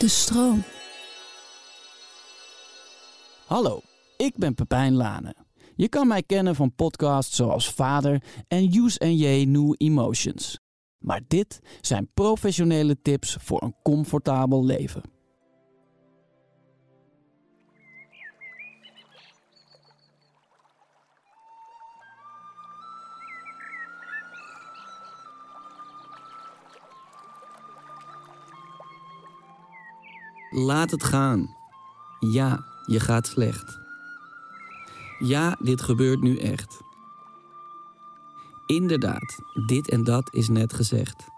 De stroom. Hallo, ik ben Pepijn Lane. Je kan mij kennen van podcasts zoals Vader en Use and J New Emotions. Maar dit zijn professionele tips voor een comfortabel leven. Laat het gaan. Ja, je gaat slecht. Ja, dit gebeurt nu echt. Inderdaad, dit en dat is net gezegd.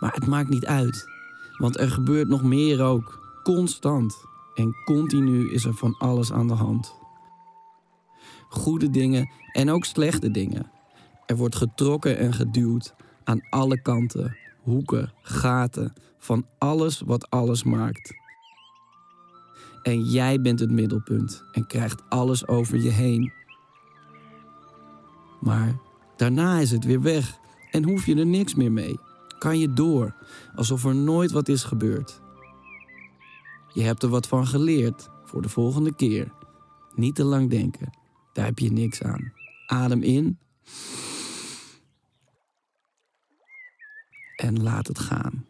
Maar het maakt niet uit, want er gebeurt nog meer ook. Constant. En continu is er van alles aan de hand. Goede dingen en ook slechte dingen. Er wordt getrokken en geduwd aan alle kanten, hoeken, gaten, van alles wat alles maakt. En jij bent het middelpunt en krijgt alles over je heen. Maar daarna is het weer weg en hoef je er niks meer mee. Kan je door, alsof er nooit wat is gebeurd. Je hebt er wat van geleerd voor de volgende keer. Niet te lang denken, daar heb je niks aan. Adem in en laat het gaan.